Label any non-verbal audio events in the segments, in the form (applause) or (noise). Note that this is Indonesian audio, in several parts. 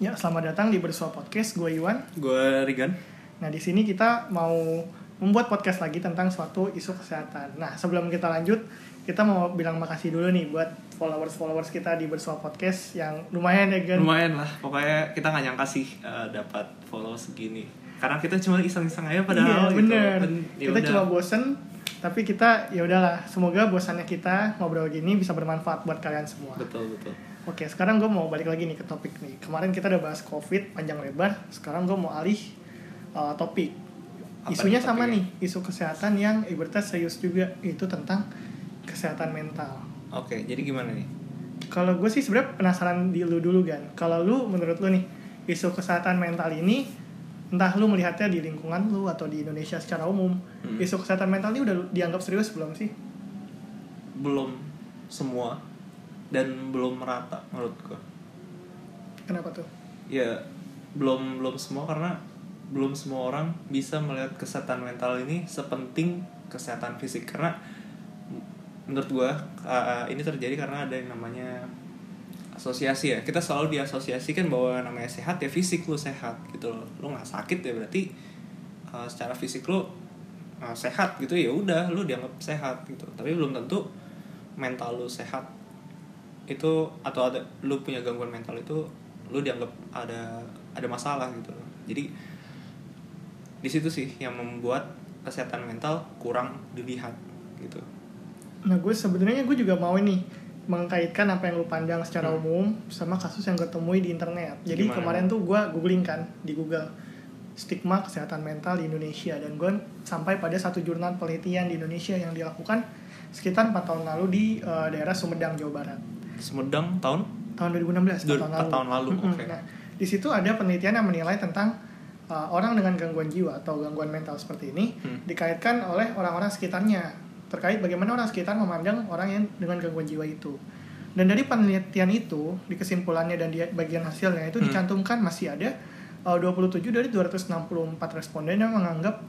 Ya, selamat datang di Bersua Podcast. Gue Iwan. Gue Rigan. Nah, di sini kita mau membuat podcast lagi tentang suatu isu kesehatan. Nah, sebelum kita lanjut, kita mau bilang makasih dulu nih buat followers-followers kita di Bersua Podcast yang lumayan ya, Gan. Lumayan lah, pokoknya kita nggak nyangka sih uh, dapat follow segini. Karena kita cuma iseng-iseng aja padahal iya, bener. gitu. Dan ya kita cuma bosen, tapi kita ya udahlah. Semoga bosannya kita ngobrol gini bisa bermanfaat buat kalian semua. Betul betul. Oke, sekarang gue mau balik lagi nih ke topik nih. Kemarin kita udah bahas COVID panjang lebar. Sekarang gue mau alih uh, topik. Apa Isunya nih sama nih, isu kesehatan yang ibaratnya serius juga. Itu tentang kesehatan mental. Oke, jadi gimana nih? Kalau gue sih sebenarnya penasaran di lu dulu kan. Kalau lu menurut lu nih isu kesehatan mental ini entah lu melihatnya di lingkungan lu atau di Indonesia secara umum, Hmm. isu kesehatan mental ini udah dianggap serius belum sih? Belum semua dan belum merata menurut gue. Kenapa tuh? Ya belum belum semua karena belum semua orang bisa melihat kesehatan mental ini sepenting kesehatan fisik. Karena menurut gua uh, ini terjadi karena ada yang namanya asosiasi ya. Kita selalu diasosiasikan bahwa namanya sehat ya fisik lu sehat gitu loh. Lu nggak sakit ya berarti uh, secara fisik lu uh, sehat gitu. Ya udah lu dianggap sehat gitu. Tapi belum tentu mental lu sehat itu atau ada lu punya gangguan mental itu lu dianggap ada ada masalah gitu loh jadi di situ sih yang membuat kesehatan mental kurang dilihat gitu Nah gue sebenarnya gue juga mau nih mengkaitkan apa yang lu pandang secara Hmm. umum sama kasus yang gue temui di internet. Jadi Gimana? kemarin tuh gue googling kan di Google stigma kesehatan mental di Indonesia dan gue sampai pada satu jurnal penelitian di Indonesia yang dilakukan sekitar 4 tahun lalu di eh, daerah Sumedang Jawa Barat Sumedang tahun tahun 2016 Dua- 4 tahun lalu. tahun lalu, oke. Nah, di situ ada penelitian yang menilai tentang uh, orang dengan gangguan jiwa atau gangguan mental seperti ini Hmm. dikaitkan oleh orang-orang sekitarnya terkait bagaimana orang sekitar memandang orang yang dengan gangguan jiwa itu. Dan dari penelitian itu, di kesimpulannya dan di bagian hasilnya itu Hmm. dicantumkan masih ada uh, 27 dari 264 responden yang menganggap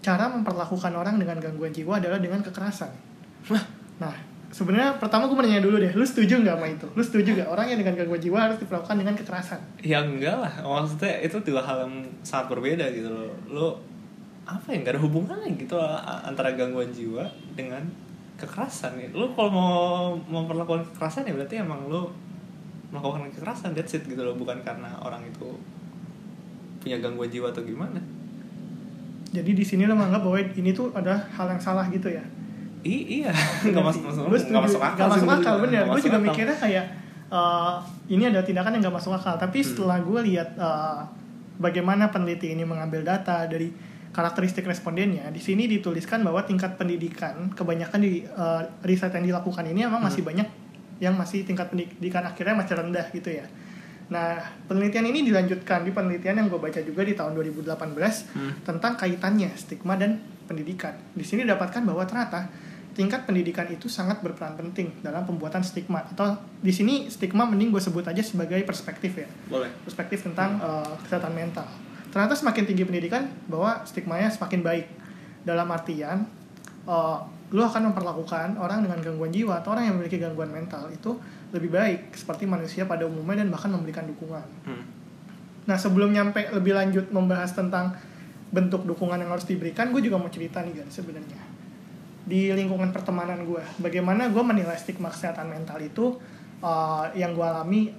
cara memperlakukan orang dengan gangguan jiwa adalah dengan kekerasan. Nah, sebenarnya pertama gue mau nanya dulu deh, lu setuju nggak sama itu? Lu setuju nggak orang yang dengan gangguan jiwa harus diperlakukan dengan kekerasan? ya enggak lah maksudnya itu dua hal yang sangat berbeda gitu loh lo apa ya nggak ada hubungannya gitu loh, antara gangguan jiwa dengan kekerasan ya lo kalau mau memperlakukan kekerasan ya berarti emang lo melakukan kekerasan that's it gitu loh bukan karena orang itu punya gangguan jiwa atau gimana Jadi di sini lo menganggap bahwa ini tuh ada hal yang salah gitu ya? I iya (laughs) nggak masuk masuk nggak masuk akal Gak masuk akal, bener. Nggak Gue juga mikirnya kayak eh, ini ada tindakan yang gak masuk akal. Tapi Hmm. setelah gue lihat eh, bagaimana peneliti ini mengambil data dari karakteristik respondennya, di sini dituliskan bahwa tingkat pendidikan kebanyakan di eh, riset yang dilakukan ini emang masih Hmm. banyak yang masih tingkat pendidikan akhirnya masih rendah gitu ya. Nah, penelitian ini dilanjutkan di penelitian yang gue baca juga di tahun 2018 Hmm. tentang kaitannya stigma dan pendidikan. Di sini didapatkan bahwa ternyata tingkat pendidikan itu sangat berperan penting dalam pembuatan stigma. Atau di sini stigma mending gue sebut aja sebagai perspektif ya. Boleh. Perspektif tentang eh, kesehatan mental. Ternyata semakin tinggi pendidikan bahwa stigmanya semakin baik. Dalam artian eh, lu akan memperlakukan orang dengan gangguan jiwa atau orang yang memiliki gangguan mental itu lebih baik seperti manusia pada umumnya dan bahkan memberikan dukungan. Hmm. Nah sebelum nyampe lebih lanjut membahas tentang bentuk dukungan yang harus diberikan, gue juga mau cerita nih kan sebenarnya di lingkungan pertemanan gue, bagaimana gue menilai stigma kesehatan mental itu uh, yang gue alami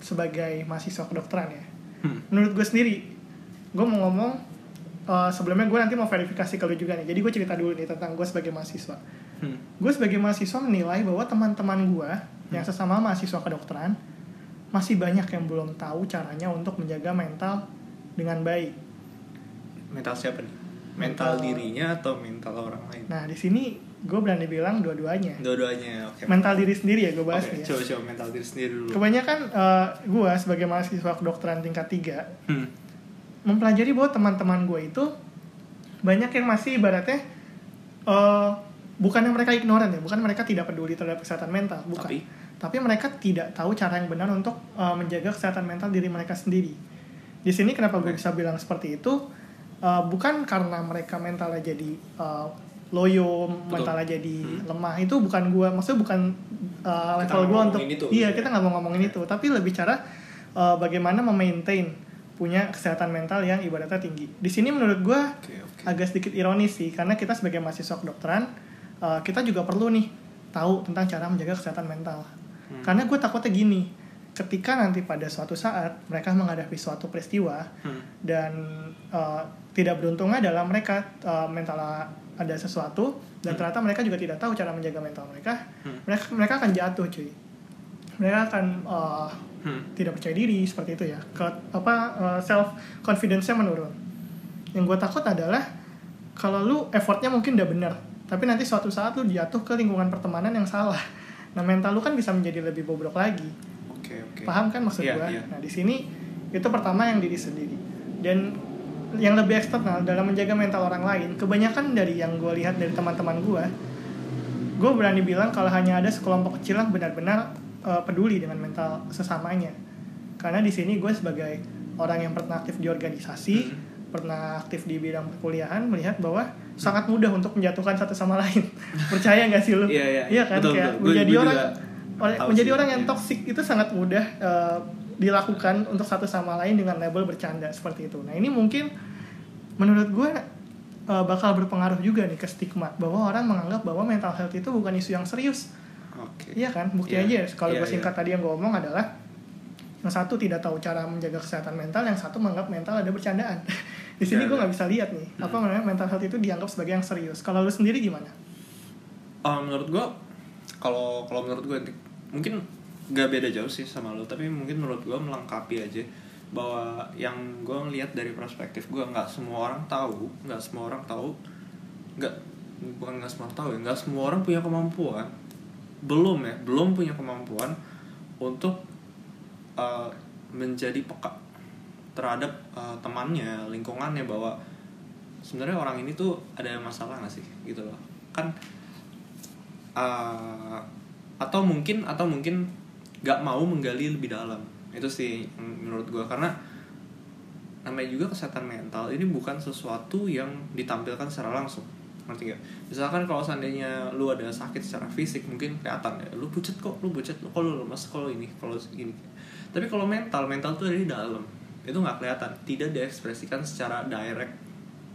sebagai mahasiswa kedokteran ya. Hmm. Menurut gue sendiri, gue mau ngomong uh, sebelumnya gue nanti mau verifikasi ke lu juga nih. Jadi gue cerita dulu nih tentang gue sebagai mahasiswa. Hmm. Gue sebagai mahasiswa menilai bahwa teman-teman gue yang sesama mahasiswa kedokteran masih banyak yang belum tahu caranya untuk menjaga mental dengan baik. mental siapa nih mental Mental- dirinya atau mental orang lain Nah di sini gue berani bilang dua-duanya. dua-duanya oke Mental diri sendiri ya gue bahas nih ya. coba coba mental diri sendiri dulu Kebanyakan gue sebagai mahasiswa kedokteran tingkat 3 Hmm. mempelajari bahwa teman-teman gue itu banyak yang masih ibaratnya eh bukan yang mereka ignoran ya, bukan mereka tidak peduli terhadap kesehatan mental, bukan. Tapi? Tapi mereka tidak tahu cara yang benar untuk eh, menjaga kesehatan mental diri mereka sendiri. Di sini kenapa gue bisa bilang seperti itu? Eh, bukan karena mereka mentalnya jadi eh, loyo, mentalnya jadi Hmm. lemah. Itu bukan gue, maksudnya bukan Kita level gue untuk itu, iya gitu kita ya. nggak mau ngomongin itu, tapi lebih cara uh, bagaimana memaintain punya kesehatan mental yang ibaratnya tinggi. Di sini menurut gue Oke, oke. agak sedikit ironis sih karena kita sebagai mahasiswa kedokteran uh, kita juga perlu nih tahu tentang cara menjaga kesehatan mental. Hmm. Karena gue takutnya gini, ketika nanti pada suatu saat mereka menghadapi suatu peristiwa Hmm. dan uh, tidak beruntungnya adalah mereka uh, mental ada sesuatu dan Hmm. ternyata mereka juga tidak tahu cara menjaga mental mereka, Hmm. mereka mereka akan jatuh cuy. Mereka akan uh, Hmm. tidak percaya diri seperti itu ya ke apa uh, self confidence nya menurun yang gue takut adalah kalau lu effortnya mungkin udah bener tapi nanti suatu saat lu jatuh ke lingkungan pertemanan yang salah nah mental lu kan bisa menjadi lebih bobrok lagi Oke, oke. paham kan maksud Iya, gue iya. nah di sini itu pertama yang diri sendiri dan yang lebih eksternal dalam menjaga mental orang lain kebanyakan dari yang gue lihat dari teman-teman gue gue berani bilang kalau hanya ada sekelompok kecil yang benar-benar uh, peduli dengan mental sesamanya karena di sini gue sebagai orang yang pernah aktif di organisasi Hmm. pernah aktif di bidang perkuliahan melihat bahwa sangat mudah untuk menjatuhkan satu sama lain (laughs) percaya nggak sih lu Iya, iya. kan Betul, kayak betul. Gua- menjadi gua orang juga orang- tahu menjadi sih, orang yang iya. toksik itu sangat mudah uh, dilakukan untuk satu sama lain dengan label bercanda seperti itu nah ini mungkin menurut gue uh, bakal berpengaruh juga nih ke stigma bahwa orang menganggap bahwa mental health itu bukan isu yang serius Oke. Iya kan, bukti Iya. aja. Kalau Iya, gue singkat tadi yang gue omong adalah yang satu tidak tahu cara menjaga kesehatan mental, yang satu menganggap mental ada bercandaan. (laughs) Di sini Iya, gue iya. nggak bisa lihat nih, apa namanya mental health itu dianggap sebagai yang serius. Kalau lu sendiri gimana? Uh, menurut gua kalau kalau menurut gua mungkin gak beda jauh sih sama lo tapi mungkin menurut gua melengkapi aja bahwa yang gua ngelihat dari perspektif gua nggak semua orang tahu nggak semua orang tahu nggak bukan nggak semua tahu ya nggak semua orang punya kemampuan belum ya belum punya kemampuan untuk uh, menjadi peka terhadap uh, temannya lingkungannya bahwa sebenarnya orang ini tuh ada masalah nggak sih gitu loh. Kan uh, atau mungkin atau mungkin nggak mau menggali lebih dalam itu sih menurut gue karena namanya juga kesehatan mental ini bukan sesuatu yang ditampilkan secara langsung. Ngerti gak? misalkan kalau seandainya lu ada sakit secara fisik mungkin kelihatan ya lu pucat kok lu pucat kok lu lemas kalau ini kalau ini tapi kalau mental mental tuh ada di dalam. Itu nggak kelihatan tidak diekspresikan secara direct.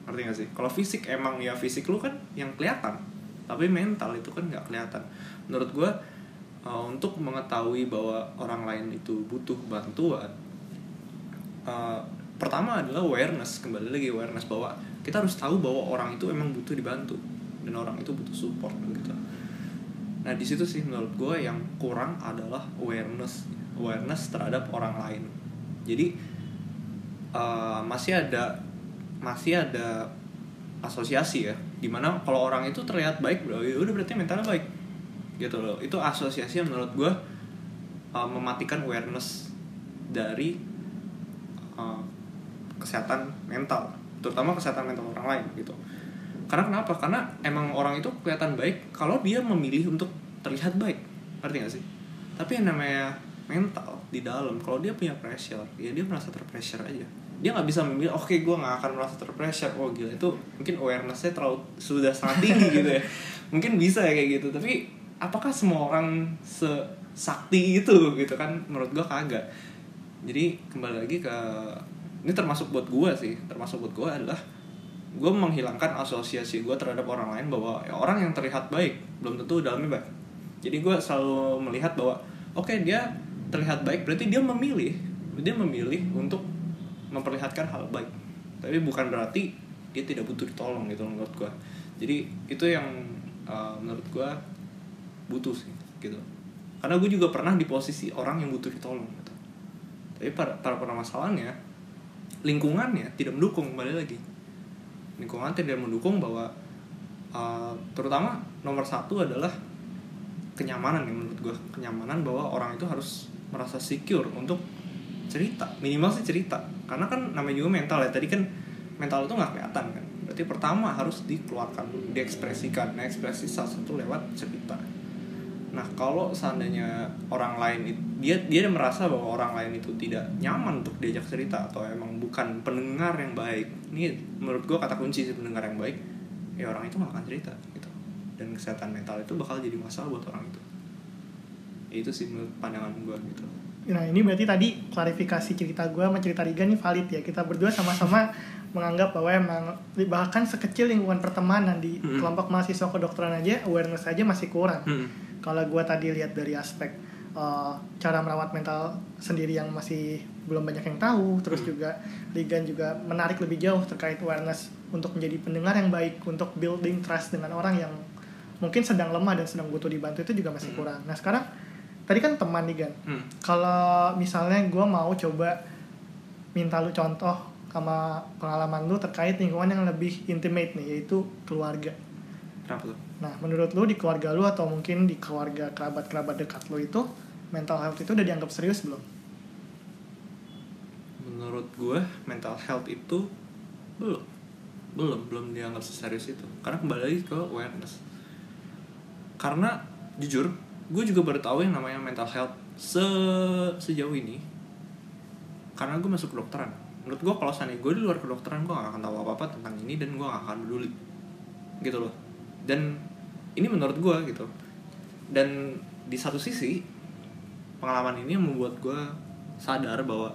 Ngerti gak sih? Kalau fisik emang ya fisik lu kan yang kelihatan tapi mental itu kan nggak kelihatan. Menurut gue uh, untuk mengetahui bahwa orang lain itu butuh bantuan uh, pertama adalah awareness kembali lagi awareness bahwa kita harus tahu bahwa orang itu emang butuh dibantu dan orang itu butuh support gitu. Nah di situ sih menurut gue yang kurang adalah awareness awareness terhadap orang lain. Jadi uh, masih ada masih ada asosiasi ya di mana kalau orang itu terlihat baik ya udah berarti mentalnya baik gitu loh. Itu asosiasi yang menurut gue uh, mematikan awareness dari uh, kesehatan mental terutama kesehatan mental orang lain gitu. Karena kenapa? Karena emang orang itu kelihatan baik kalau dia memilih untuk terlihat baik. Ngerti gak sih? Tapi yang namanya mental di dalam kalau dia punya pressure ya dia merasa terpressure aja. Dia nggak bisa memilih oke gue nggak akan merasa terpressure. Oh gila itu mungkin awarenessnya terlalu sudah sangat tinggi gitu ya. (laughs) Mungkin bisa ya kayak gitu tapi apakah semua orang sesakti itu? Gitu kan menurut gue kagak. Jadi kembali lagi ke ini termasuk buat gue sih. Termasuk buat gue adalah gue menghilangkan asosiasi gue terhadap orang lain bahwa ya, orang yang terlihat baik belum tentu dalamnya baik. Jadi gue selalu melihat bahwa oke dia terlihat baik berarti dia memilih dia memilih untuk memperlihatkan hal baik. Tapi bukan berarti dia tidak butuh ditolong gitu menurut gue jadi itu yang uh, menurut gue butuh sih gitu. Karena gue juga pernah di posisi orang yang butuh ditolong gitu. Tapi para para permasalahannya lingkungannya tidak mendukung kembali lagi. Lingkungan tidak mendukung bahwa uh, terutama nomor satu adalah kenyamanan ya menurut gue kenyamanan bahwa orang itu harus merasa secure untuk cerita minimal sih cerita. Karena kan namanya juga mental ya. Tadi kan mental itu nggak kelihatan kan. Berarti pertama harus dikeluarkan dulu diekspresikan. Nah ekspresi salah satu lewat cerita nah kalau seandainya orang lain it- dia dia merasa bahwa orang lain itu tidak nyaman untuk diajak cerita atau emang bukan pendengar yang baik ini menurut gue kata kunci sih pendengar yang baik ya orang itu nggak akan cerita gitu. Dan kesehatan mental itu bakal jadi masalah buat orang itu. Ya, itu sih menurut pandangan gue gitu. Nah ini berarti tadi klarifikasi cerita gue sama cerita Riga nih valid ya. Kita berdua sama-sama menganggap bahwa emang bahkan sekecil lingkungan pertemanan di kelompok mahasiswa kedokteran aja awareness aja masih kurang. Hmm. Kalau gue tadi lihat dari aspek uh, cara merawat mental sendiri yang masih belum banyak yang tahu terus Hmm. juga Ligan juga menarik lebih jauh terkait awareness untuk menjadi pendengar yang baik untuk building trust dengan orang yang mungkin sedang lemah dan sedang butuh dibantu itu juga masih Hmm. kurang nah sekarang tadi kan teman nih Gan Hmm. kalau misalnya gue mau coba minta lu contoh sama pengalaman lu terkait lingkungan yang lebih intimate nih yaitu keluarga Kenapa tuh? Nah, menurut lu di keluarga lu atau mungkin di keluarga kerabat-kerabat dekat lu itu mental health itu udah dianggap serius belum? Menurut gue mental health itu belum. Belum belum dianggap seserius itu. Karena kembali lagi ke awareness. Karena jujur gue juga baru tahu yang namanya mental health se sejauh ini karena gue masuk kedokteran. Menurut gue kalau seandainya gue di luar kedokteran gue gak akan tahu apa apa tentang ini dan gue gak akan peduli. Gitu loh. Dan ini menurut gue gitu. Dan di satu sisi pengalaman ini yang membuat gue sadar bahwa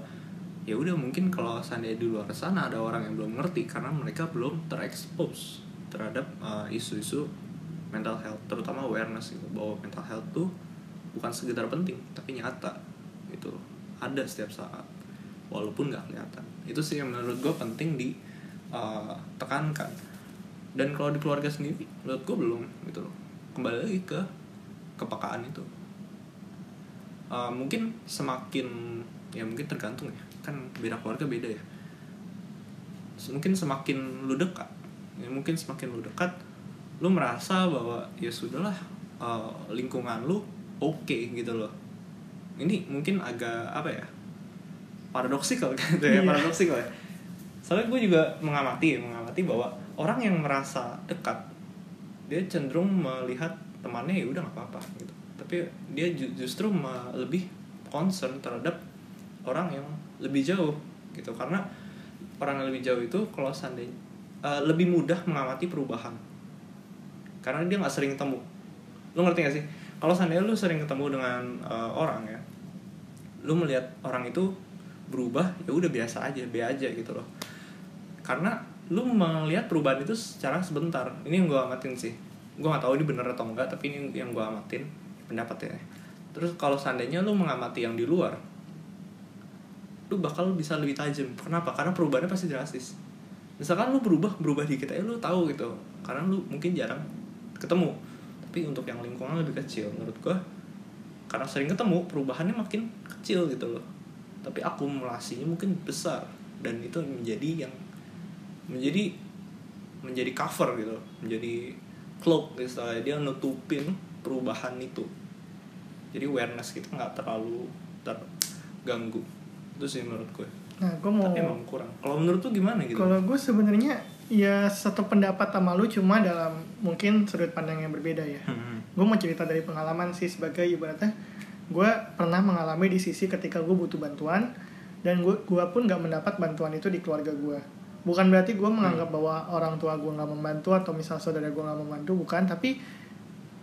ya udah mungkin kalau seandainya di luar sana ada orang yang belum ngerti karena mereka belum terekspos terhadap uh, isu-isu mental health terutama awareness gitu bahwa mental health tuh bukan sekedar penting tapi nyata gitu ada setiap saat walaupun nggak kelihatan. Itu sih yang menurut gue penting di uh, tekankan dan kalau di keluarga sendiri menurut gue belum gitu loh. Kembali lagi ke kepekaan itu. Uh, mungkin semakin ya mungkin tergantung ya. Kan beda keluarga beda ya. Mungkin semakin lu dekat ya mungkin semakin lu dekat lu merasa bahwa ya sudahlah uh, lingkungan lu oke gitu loh. Ini mungkin agak apa ya paradoksikal gitu ya Iya. paradoksikal ya. Soalnya gue juga mengamati mengamati bahwa orang yang merasa dekat dia cenderung melihat temannya ya udah nggak apa-apa gitu. Tapi dia ju- justru lebih concern terhadap orang yang lebih jauh gitu. Karena orang yang lebih jauh itu kalau seandainya eh, lebih mudah mengamati perubahan. Karena dia nggak sering ketemu. Lu ngerti gak sih? Kalau seandainya lu sering ketemu dengan eh, orang ya lu melihat orang itu berubah ya udah biasa aja be aja gitu loh. Karena lu melihat perubahan itu secara sebentar. Ini yang gue amatin sih. Gue nggak tahu ini bener atau enggak tapi ini yang gue amatin pendapat ya terus kalau seandainya lu mengamati yang di luar lu bakal bisa lebih tajam. Kenapa? Karena perubahannya pasti drastis. Misalkan lu berubah berubah dikit aja lu tahu gitu. Karena lu mungkin jarang ketemu. Tapi untuk yang lingkungan lebih kecil menurut gua karena sering ketemu perubahannya makin kecil gitu loh. Tapi akumulasinya mungkin besar. Dan itu menjadi yang menjadi menjadi cover gitu menjadi cloak istilahnya dia nutupin perubahan itu jadi awareness kita nggak terlalu terganggu itu sih menurut gue Nah, gue mau tapi emang kurang kalau menurut tuh gimana gitu kalau gue sebenarnya ya satu pendapat sama lu cuma dalam mungkin sudut pandang yang berbeda ya. Hmm. Gue mau cerita dari pengalaman sih sebagai ibaratnya gue pernah mengalami di sisi ketika gue butuh bantuan dan gue gua pun nggak mendapat bantuan itu di keluarga gue. Bukan berarti gue menganggap bahwa orang tua gue nggak membantu atau misal saudara gue nggak membantu, bukan. Tapi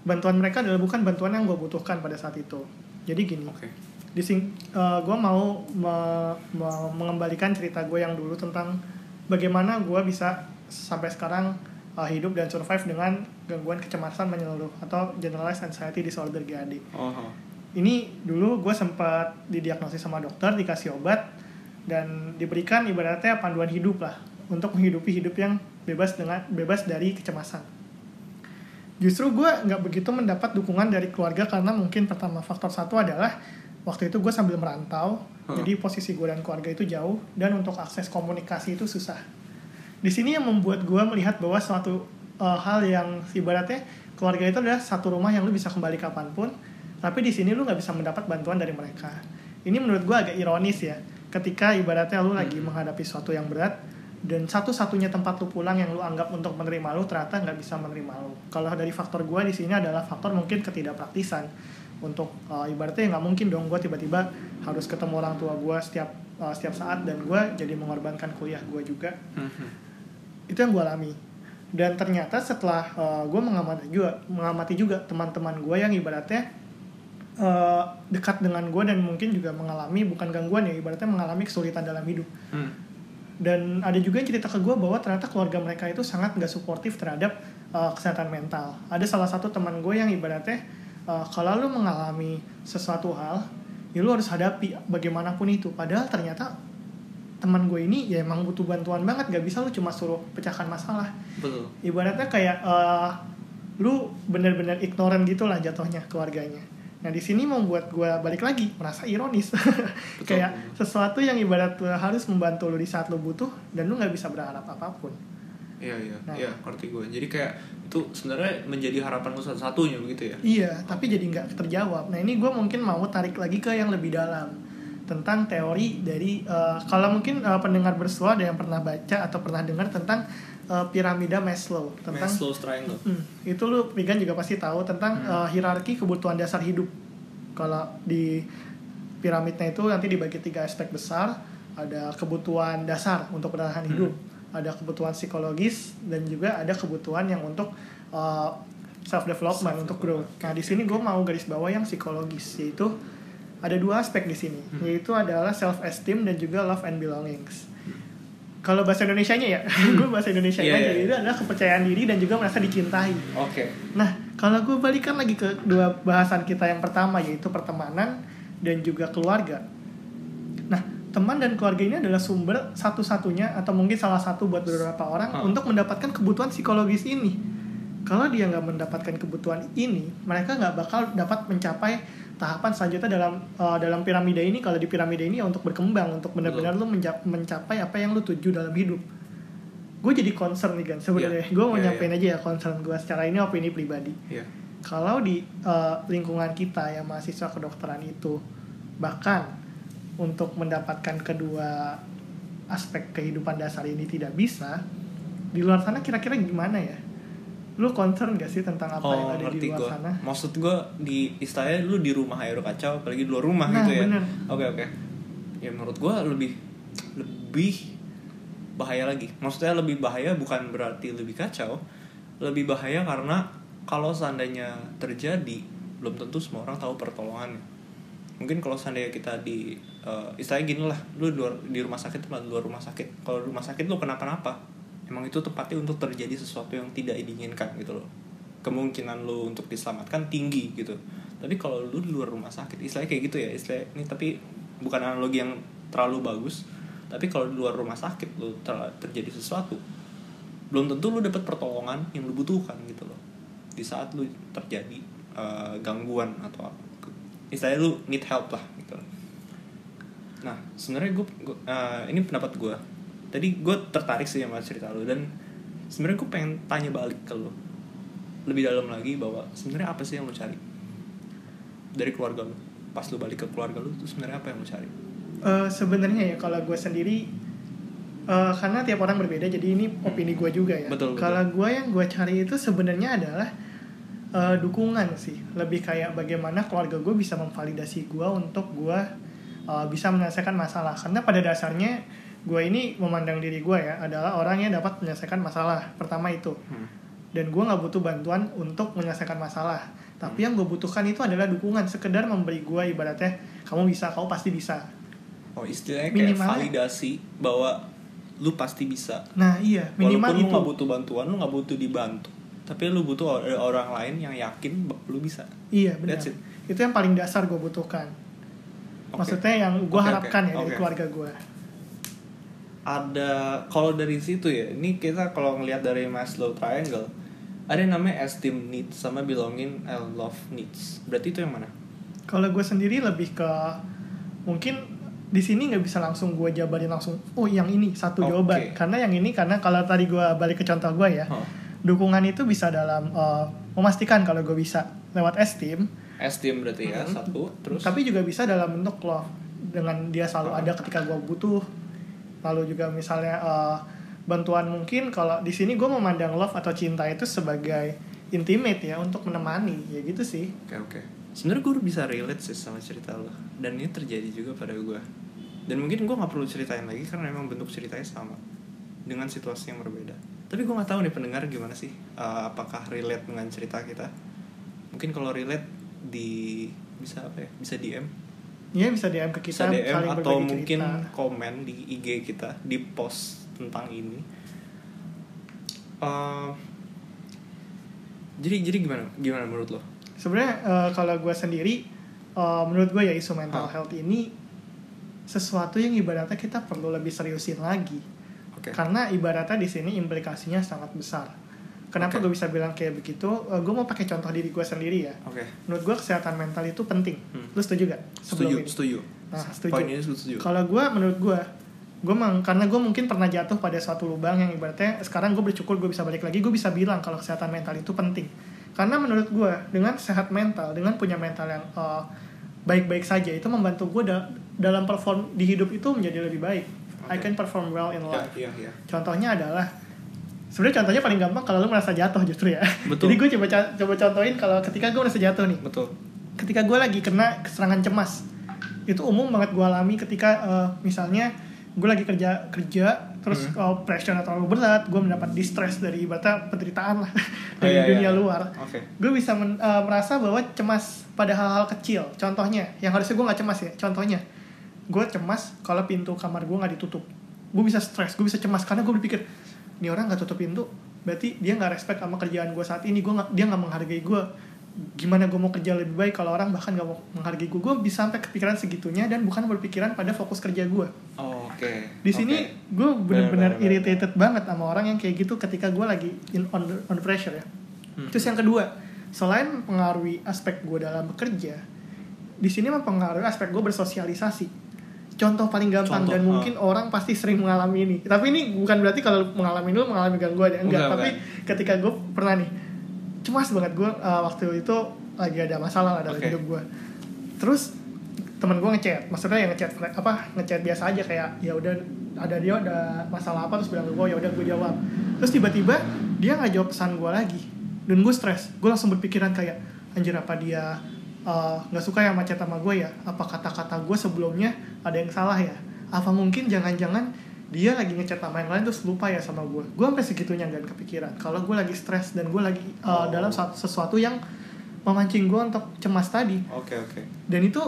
bantuan mereka adalah bukan bantuan yang gue butuhkan pada saat itu. Jadi gini, oke di sing gue mau me- me- mengembalikan cerita gue yang dulu tentang bagaimana gue bisa sampai sekarang uh, hidup dan survive dengan gangguan kecemasan menyeluruh atau generalized anxiety disorder GAD. oh, oh. Ini dulu gue sempat didiagnosis sama dokter, dikasih obat dan diberikan ibaratnya panduan hidup lah untuk menghidupi hidup yang bebas dengan bebas dari kecemasan. Justru gue nggak begitu mendapat dukungan dari keluarga karena mungkin pertama faktor satu adalah waktu itu gue sambil merantau, Hmm. jadi posisi gue dan keluarga itu jauh dan untuk akses komunikasi itu susah. Di sini yang membuat gue melihat bahwa suatu uh, hal yang ibaratnya keluarga itu adalah satu rumah yang lu bisa kembali kapan pun, tapi di sini lu nggak bisa mendapat bantuan dari mereka. Ini menurut gue agak ironis ya, ketika ibaratnya lu lagi Hmm. menghadapi sesuatu yang berat dan satu-satunya tempat lu pulang yang lu anggap untuk menerima lu ternyata nggak bisa menerima lu. Kalau dari faktor gue di sini adalah faktor mungkin ketidakpraktisan. Untuk uh, ibaratnya nggak mungkin dong gue tiba-tiba harus ketemu orang tua gue setiap uh, setiap saat dan gue jadi mengorbankan kuliah gue juga. Hmm, itu yang gue alami. Dan ternyata setelah gue mengamati juga mengamati juga teman-teman gue yang ibaratnya eh, dekat dengan gue dan mungkin juga mengalami bukan gangguan ya ibaratnya mengalami kesulitan dalam hidup. Hmm. Dan ada juga yang cerita ke gue bahwa ternyata keluarga mereka itu sangat nggak suportif terhadap uh, kesehatan mental. Ada salah satu teman gue yang ibaratnya uh, kalau lu mengalami sesuatu hal, ya lu harus hadapi bagaimanapun itu. Padahal ternyata teman gue ini ya emang butuh bantuan banget, gak bisa lu cuma suruh pecahkan masalah. betul Ibaratnya kayak uh, lu bener-bener ignoran gitu lah jatuhnya keluarganya. Nah di sini membuat gue balik lagi merasa ironis, (laughs) kayak sesuatu yang ibarat harus membantu lu di saat lu butuh dan lu nggak bisa berharap apa pun. iya iya Nah. iya ngerti gue jadi kayak itu sebenarnya menjadi harapan lu satu-satunya begitu ya Iya, tapi jadi nggak terjawab. Nah ini gue mungkin mau tarik lagi ke yang lebih dalam tentang teori dari uh, kalau mungkin uh, pendengar bersua ada yang pernah baca atau pernah dengar tentang uh, piramida Maslow tentang Maslow's triangle Hmm, itu lu Pigan juga pasti tahu tentang Hmm. uh, hierarki kebutuhan dasar hidup. Kalau di piramidnya itu nanti dibagi tiga aspek besar, ada kebutuhan dasar untuk bertahan hidup, ada kebutuhan psikologis dan juga ada kebutuhan yang untuk self development untuk growth. Nah di sini gue mau garis bawah yang psikologis yaitu ada dua aspek di sini, Hmm. yaitu adalah self esteem dan juga love and belongings. Kalau bahasa Indonesia-nya ya, (laughs) gue bahasa Indonesia Iya, aja, iya, iya. itu adalah kepercayaan diri dan juga merasa dicintai. oke Nah, kalau gue balikan lagi ke dua bahasan kita yang pertama yaitu pertemanan dan juga keluarga. Nah, teman dan keluarga ini adalah sumber satu-satunya atau mungkin salah satu buat beberapa orang Hah. untuk mendapatkan kebutuhan psikologis ini. Kalau dia nggak mendapatkan kebutuhan ini, mereka nggak bakal dapat mencapai tahapan selanjutnya dalam uh, dalam piramida ini. Kalau di piramida ini ya untuk berkembang, untuk benar-benar lu menja- mencapai apa yang lu tuju dalam hidup. Gue jadi concern nih kan sebenarnya. Iya. Gue mau Iya, nyampein aja ya concern gue secara ini opini pribadi iya kalau di uh, lingkungan kita yang mahasiswa kedokteran itu bahkan untuk mendapatkan kedua aspek kehidupan dasar ini tidak bisa di luar sana kira-kira gimana ya lu concern gak sih tentang apa yang oh ada di luar gue sana? Maksud gue di istilahnya lu di rumah udah kacau apalagi di luar rumah Nah, gitu ya? oke oke. Ya menurut gue lebih lebih bahaya lagi. Maksudnya lebih bahaya bukan berarti lebih kacau lebih bahaya karena kalau seandainya terjadi belum tentu semua orang tahu pertolongannya. Mungkin kalau seandainya kita di eh, istilahnya gini lah lu di, luar, di rumah sakit tempat luar rumah sakit. Kalau di rumah sakit lu kenapa-napa emang itu tempatnya untuk terjadi sesuatu yang tidak diinginkan gitu loh. Kemungkinan lu untuk diselamatkan tinggi gitu. Tapi kalau lu di luar rumah sakit istilahnya kayak gitu ya istilah ini tapi bukan analogi yang terlalu bagus tapi kalau di luar rumah sakit lu ter- terjadi sesuatu belum tentu lu dapat pertolongan yang lu butuhkan gitu loh. Di saat lu terjadi eh, gangguan atau istilahnya lu need help lah gitu nah sebenarnya gue ini pendapat gue tadi gue tertarik sih sama cerita lu dan sebenarnya gue pengen tanya balik ke lu. Lebih dalam lagi bahwa sebenarnya apa sih yang lu cari dari keluarga lu? Pas lu balik ke keluarga lu itu sebenarnya apa yang lu cari? Eh, sebenarnya ya kalau gue sendiri eh, karena tiap orang berbeda jadi ini opini gue juga ya. Betul, betul. kalau gue yang gue cari itu sebenarnya adalah eh, dukungan sih. Lebih kayak bagaimana keluarga gue bisa memvalidasi gue untuk gue eh, bisa menyelesaikan masalah. Karena pada dasarnya gue ini memandang diri gue ya adalah orang yang dapat menyelesaikan masalah pertama itu. Hmm. dan gue nggak butuh bantuan untuk menyelesaikan masalah. Tapi yang gue butuhkan itu adalah dukungan sekedar memberi gue ibaratnya kamu bisa kamu pasti bisa. Oh istilahnya kayak Minimalnya- validasi bahwa lu pasti bisa. Nah iya minimal walaupun lu itu nggak butuh bantuan lu nggak butuh dibantu. Tapi lu butuh ada orang lain yang yakin lu bisa. Iya benar. That's it. itu yang paling dasar gue butuhkan. Oke. maksudnya yang gue oke, harapkan ya dari oke. keluarga gue ada kalau dari situ ya ini kita kalau ngelihat dari Maslow triangle ada yang namanya esteem needs sama belonging and love needs berarti itu yang mana kalau gue sendiri lebih ke mungkin di sini nggak bisa langsung gue jabarin langsung oh yang ini satu Oke. jawaban karena yang ini karena kalau tadi gue balik ke contoh gue ya Huh. dukungan itu bisa dalam eh, memastikan kalau gue bisa lewat esteem esteem berarti ya Hmm. satu terus tapi juga bisa dalam bentuk love dengan dia selalu Ah. ada ketika gue butuh lalu juga misalnya eh, bantuan mungkin kalau di sini gue memandang love atau cinta itu sebagai intimate ya untuk menemani. Ya gitu sih. Oke oke. Sebenarnya gue bisa relate sih sama cerita lo. Dan ini terjadi juga pada gue dan mungkin gue nggak perlu ceritain lagi karena memang bentuk ceritanya sama dengan situasi yang berbeda. Tapi gue nggak tahu nih pendengar gimana sih Eh, apakah relate dengan cerita kita. Mungkin kalau relate di bisa apa ya bisa DM Iya bisa DM ke bisa kita DM saling atau mungkin cerita. komen di IG kita di post tentang ini Eh, jadi jadi gimana gimana menurut lo Sebenarnya eh, kalau gue sendiri, eh, menurut gue ya isu mental Hah. health ini sesuatu yang ibaratnya kita perlu lebih seriusin lagi. oke Karena ibaratnya di sini implikasinya sangat besar. Kenapa Oke. gue bisa bilang kayak begitu? gue mau pakai contoh diri gue sendiri ya. oke Menurut gue kesehatan mental itu penting. Hmm. Lu setuju gak? setuju ini? setuju Nah, setuju. poin ini setuju Kalau gue, menurut gue, gue mang karena gue mungkin pernah jatuh pada suatu lubang yang ibaratnya sekarang gue bersyukur gue bisa balik lagi, gue bisa bilang kalau kesehatan mental itu penting. Karena menurut gue dengan sehat mental, dengan punya mental yang uh, baik-baik saja itu membantu gue da- dalam perform di hidup itu menjadi lebih baik. I Oke. can perform well in ya life. iya iya Contohnya adalah sebenarnya contohnya paling gampang kalau lu merasa jatuh justru ya. Betul. Jadi gue coba coba contohin kalau ketika gue merasa jatuh nih betul ketika gue lagi kena serangan cemas itu umum banget gue alami ketika eh, misalnya gue lagi kerja kerja terus Hmm. uh, pressure terlalu berat gue mendapat distress dari ibaratnya penderitaan lah Oh, dari iya, dunia iya. luar oke gue bisa men- eh, merasa bahwa cemas pada hal-hal kecil contohnya yang harusnya gue nggak cemas ya contohnya gue cemas kalau pintu kamar gue nggak ditutup gue bisa stres gue bisa cemas karena gue berpikir ini orang nggak tutup pintu berarti dia nggak respect sama kerjaan gue saat ini. Gue dia nggak menghargai gue gimana gue mau kerja lebih baik kalau orang bahkan nggak mau menghargai gue gue bisa sampai kepikiran segitunya dan bukan berpikiran pada fokus kerja gue Oh, oke di sini Oke. gue benar-benar Benar, benar, irritated banget sama orang yang kayak gitu ketika gue lagi in on the, on pressure ya. Hmm. terus yang kedua selain mempengaruhi aspek gue dalam bekerja di sini mempengaruhi aspek gue bersosialisasi contoh paling gampang Contoh, dan ah. mungkin orang pasti sering mengalami ini. Tapi ini bukan berarti kalau mengalami lu mengalami gangguan ya enggak Enggak, tapi ketika gue pernah nih cemas banget gue uh, waktu itu lagi ada masalah lah dalam Oke. hidup gue terus temen gue ngechat maksudnya yang ngechat apa ngechat biasa aja kayak ya udah ada dia ada masalah apa terus bilang ke gue ya udah gue jawab. Terus tiba-tiba dia nggak jawab pesan gue lagi dan gue stres. Gue langsung berpikiran kayak anjir apa dia uh, nggak suka ya sama chat sama gue ya. Apa kata-kata gue sebelumnya ada yang salah ya? Apa mungkin jangan-jangan dia lagi ngechat sama yang lain terus lupa ya sama gue? Gue sampai segitunya gak kepikiran. Kalau gue lagi stres dan gue lagi uh, Oh. dalam sesuatu yang memancing gue untuk cemas tadi. Oke oke. Dan itu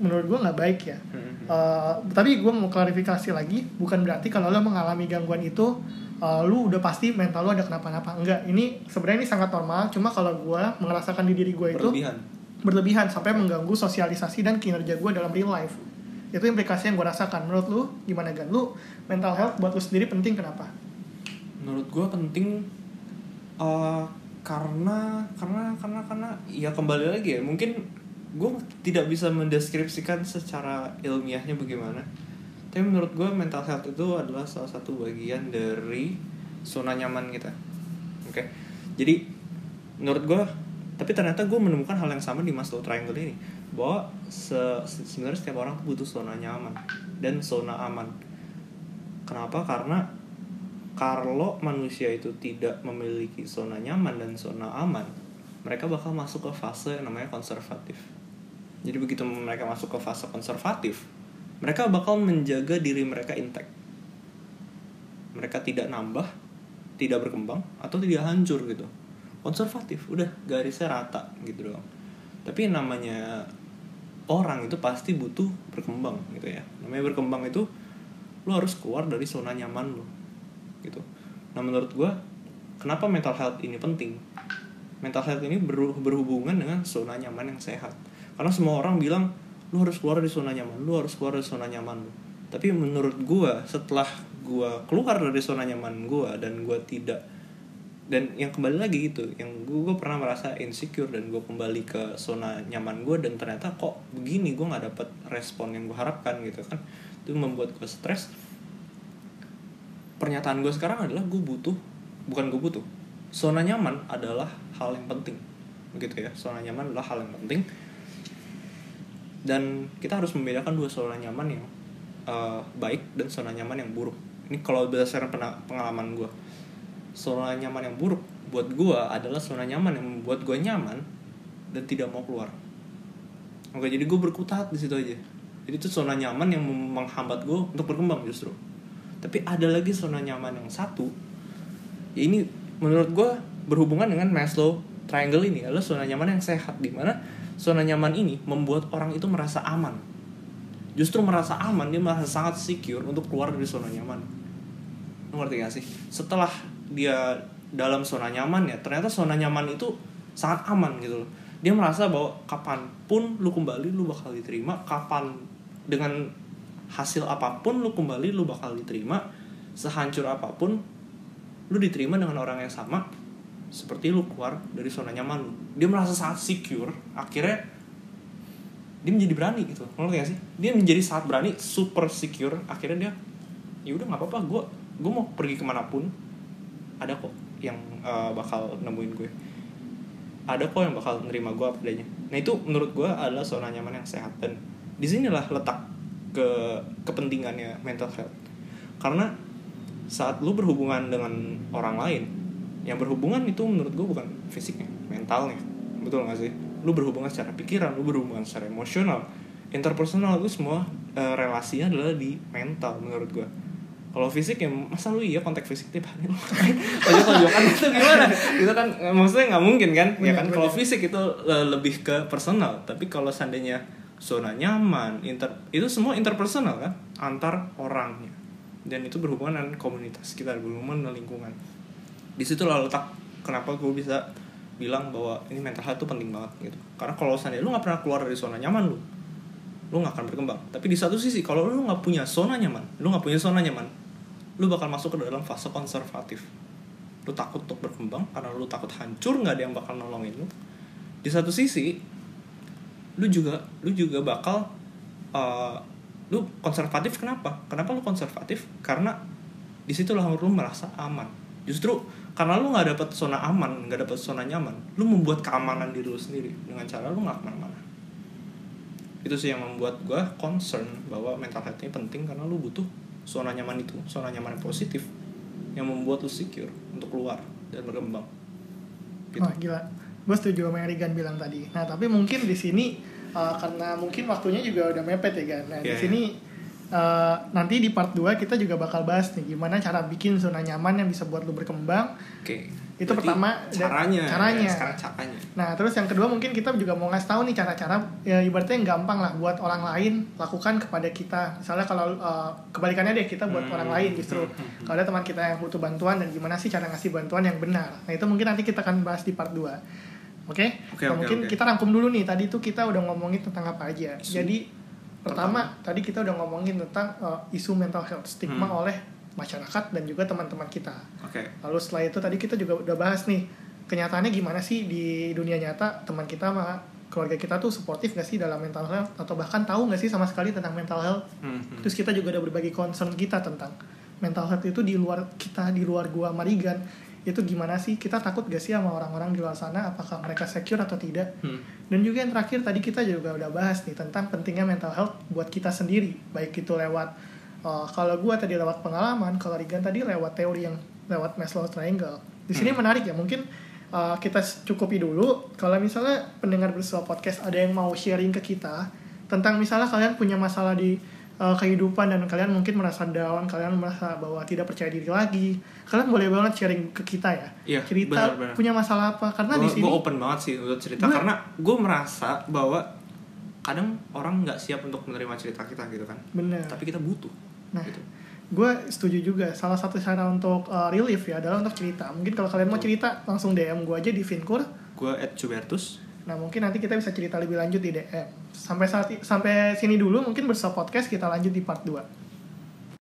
menurut gue nggak baik ya. Hmm. Uh, tapi gue mau klarifikasi lagi bukan berarti kalau lo mengalami gangguan itu uh, lu udah pasti mental lo ada kenapa-napa. Enggak ini sebenarnya ini sangat normal. Cuma kalau gue merasakan di diri gue itu berlebihan berlebihan sampai mengganggu sosialisasi dan kinerja gue dalam real life. Itu implikasi yang gue rasakan. Menurut lu gimana gan? Lu mental health buat lu sendiri penting kenapa? Menurut gue penting eh, karena karena karena karena ya kembali lagi ya mungkin gue tidak bisa mendeskripsikan secara ilmiahnya bagaimana. Tapi menurut gue mental health itu adalah salah satu bagian dari zona nyaman kita. Oke? Jadi menurut gue tapi ternyata gue menemukan hal yang sama di Maslow Triangle ini bahwa se- se- sebenarnya setiap orang tuh butuh zona nyaman dan zona aman kenapa karena kalau manusia itu tidak memiliki zona nyaman dan zona aman, mereka bakal masuk ke fase yang namanya konservatif. Jadi begitu mereka masuk ke fase konservatif, mereka bakal menjaga diri mereka intact. Mereka tidak nambah, tidak berkembang, atau tidak hancur gitu. Konservatif, udah garisnya rata gitu doang. Tapi namanya orang itu pasti butuh berkembang gitu ya. Namanya berkembang itu lu harus keluar dari zona nyaman lu gitu. Nah menurut gua kenapa mental health ini penting? Mental health ini berhu- berhubungan dengan zona nyaman yang sehat. Karena semua orang bilang lu harus keluar dari zona nyaman, lu harus keluar dari zona nyaman lu. Tapi menurut gua setelah gua keluar dari zona nyaman gua dan gua tidak dan yang kembali lagi gitu yang gue pernah merasa insecure dan gue kembali ke zona nyaman gue dan ternyata kok begini gue nggak dapet respon yang gue harapkan gitu kan. Itu membuat gue stres. Pernyataan gue sekarang adalah gue butuh bukan gue butuh. Zona nyaman adalah hal yang penting. Begitu ya zona nyaman adalah hal yang penting. Dan kita harus membedakan dua zona nyaman yang eh, baik dan zona nyaman yang buruk. Ini kalau berdasarkan pengalaman gue zona nyaman yang buruk buat gue adalah zona nyaman yang membuat gue nyaman dan tidak mau keluar. Oke jadi gue berkutat di situ aja. Jadi itu zona nyaman yang menghambat gue untuk berkembang justru. Tapi ada lagi zona nyaman yang satu ya ini menurut gue berhubungan dengan Maslow triangle ini adalah zona nyaman yang sehat di mana zona nyaman ini membuat orang itu merasa aman. Justru merasa aman dia merasa sangat secure untuk keluar dari zona nyaman. Ngerti gak sih? Setelah dia dalam zona nyaman ya ternyata zona nyaman itu sangat aman gitu loh. Dia merasa bahwa kapan pun lu kembali lu bakal diterima. Kapan dengan hasil apa pun lu kembali lu bakal diterima. Sehancur apa pun lu diterima dengan orang yang sama seperti lu keluar dari zona nyaman lu. Dia merasa sangat secure akhirnya dia menjadi berani gitu. Ngerti gak sih? Dia menjadi sangat berani super secure. Akhirnya dia ya udah nggak apa-apa gue gue mau pergi ke mana pun ada kok yang uh, bakal nemuin gue. Ada kok yang bakal nerima gue apa adanya. Nah itu menurut gue adalah zona nyaman yang sehat dan di sinilah letak ke kepentingannya mental health. Karena saat lu berhubungan dengan orang lain yang berhubungan itu menurut gue bukan fisiknya mentalnya. Betul gak sih? Lu berhubungan secara pikiran lu berhubungan secara emosional. Interpersonal itu semua uh, relasinya adalah di mental menurut gue kalau fisik ya masa lu iya kontak fisik tiap hari? (laughs) Tonjok tonjokan itu gimana? Itu kan eh, maksudnya nggak mungkin kan? Ya kan kalau fisik itu uh, lebih ke personal. Tapi kalau seandainya zona nyaman inter itu semua interpersonal kan? Antar orangnya. Dan itu berhubungan dengan komunitas kita berhubungan dengan lingkungan. Di situ lah letak kenapa gue bisa bilang bahwa ini mental health tuh penting banget gitu. Karena kalau seandainya lu nggak pernah keluar dari zona nyaman lu lu nggak akan berkembang. Tapi di satu sisi kalau lu nggak punya zona nyaman lu nggak punya zona nyaman lu bakal masuk ke dalam fase konservatif. Lu takut untuk berkembang karena lu takut hancur nggak ada yang bakal nolongin lu. Di satu sisi lu juga lu juga bakal uh, lu konservatif kenapa? Kenapa lu konservatif? Karena di situ lu merasa aman. Justru karena lu nggak dapet zona aman nggak dapet zona nyaman lu membuat keamanan diri lu sendiri. Dengan cara lu nggak ke mana-mana. Itu sih yang membuat gue concern bahwa mental health ini penting karena lu butuh zona nyaman itu zona nyaman yang positif yang membuat lu secure untuk keluar dan berkembang gitu. Wah gila gue setuju sama Erigan bilang tadi nah tapi mungkin di sini uh, karena mungkin waktunya juga udah mepet ya kan nah yeah, di iya. sini yeah uh, nanti di part 2 kita juga bakal bahas nih gimana cara bikin zona nyaman yang bisa buat lu berkembang. Oke. Okay. Itu Berarti pertama caranya. Caranya. Ya, sekarang caranya. Nah, terus yang kedua mungkin kita juga mau ngasih tahu nih cara-cara ya ibaratnya yang gampang lah buat orang lain lakukan kepada kita. Misalnya kalau uh, kebalikannya deh kita buat hmm. orang lain justru. Hmm. hmm, hmm. Kalau ada teman kita yang butuh bantuan dan gimana sih cara ngasih bantuan yang benar. Nah, itu mungkin nanti kita akan bahas di part 2. Oke? Okay? Okay, nah, okay, mungkin okay. kita rangkum dulu nih. Tadi itu kita udah ngomongin tentang apa aja. Isu. Jadi Pertama, Pertama, tadi kita udah ngomongin tentang uh, isu mental health, stigma hmm. oleh masyarakat dan juga teman-teman kita. Okay. Lalu setelah itu tadi kita juga udah bahas nih, kenyataannya gimana sih di dunia nyata teman kita sama keluarga kita tuh suportif gak sih dalam mental health atau bahkan tahu gak sih sama sekali tentang mental health. Hmm. hmm. Terus kita juga udah berbagi concern kita tentang mental health itu di luar kita, di luar gua Marigan itu gimana sih kita takut gak sih sama orang-orang di luar sana apakah mereka secure atau tidak hmm. dan juga yang terakhir tadi kita juga udah bahas nih tentang pentingnya mental health buat kita sendiri baik itu lewat uh, kalau gue tadi lewat pengalaman kalau Rigan tadi lewat teori yang lewat Maslow Triangle di sini hmm. menarik ya mungkin uh, kita cukupi dulu kalau misalnya pendengar bersama podcast ada yang mau sharing ke kita tentang misalnya kalian punya masalah di uh, kehidupan dan kalian mungkin merasa down, kalian merasa bahwa tidak percaya diri lagi, kalian boleh banget sharing ke kita ya. Iya, cerita bener, bener. punya masalah apa? Karena gua, di sini gue open banget sih untuk cerita gua, karena gue merasa bahwa kadang orang nggak siap untuk menerima cerita kita gitu kan. Bener. Tapi kita butuh. Nah, gitu. gue setuju juga. Salah satu cara untuk uh, relief ya adalah untuk cerita. Mungkin kalau kalian mau cerita langsung DM gue aja di Vinkur. Gue at Jubertus Nah mungkin nanti kita bisa cerita lebih lanjut di DM. Sampai saat sampai sini dulu mungkin bersama podcast kita lanjut di part 2.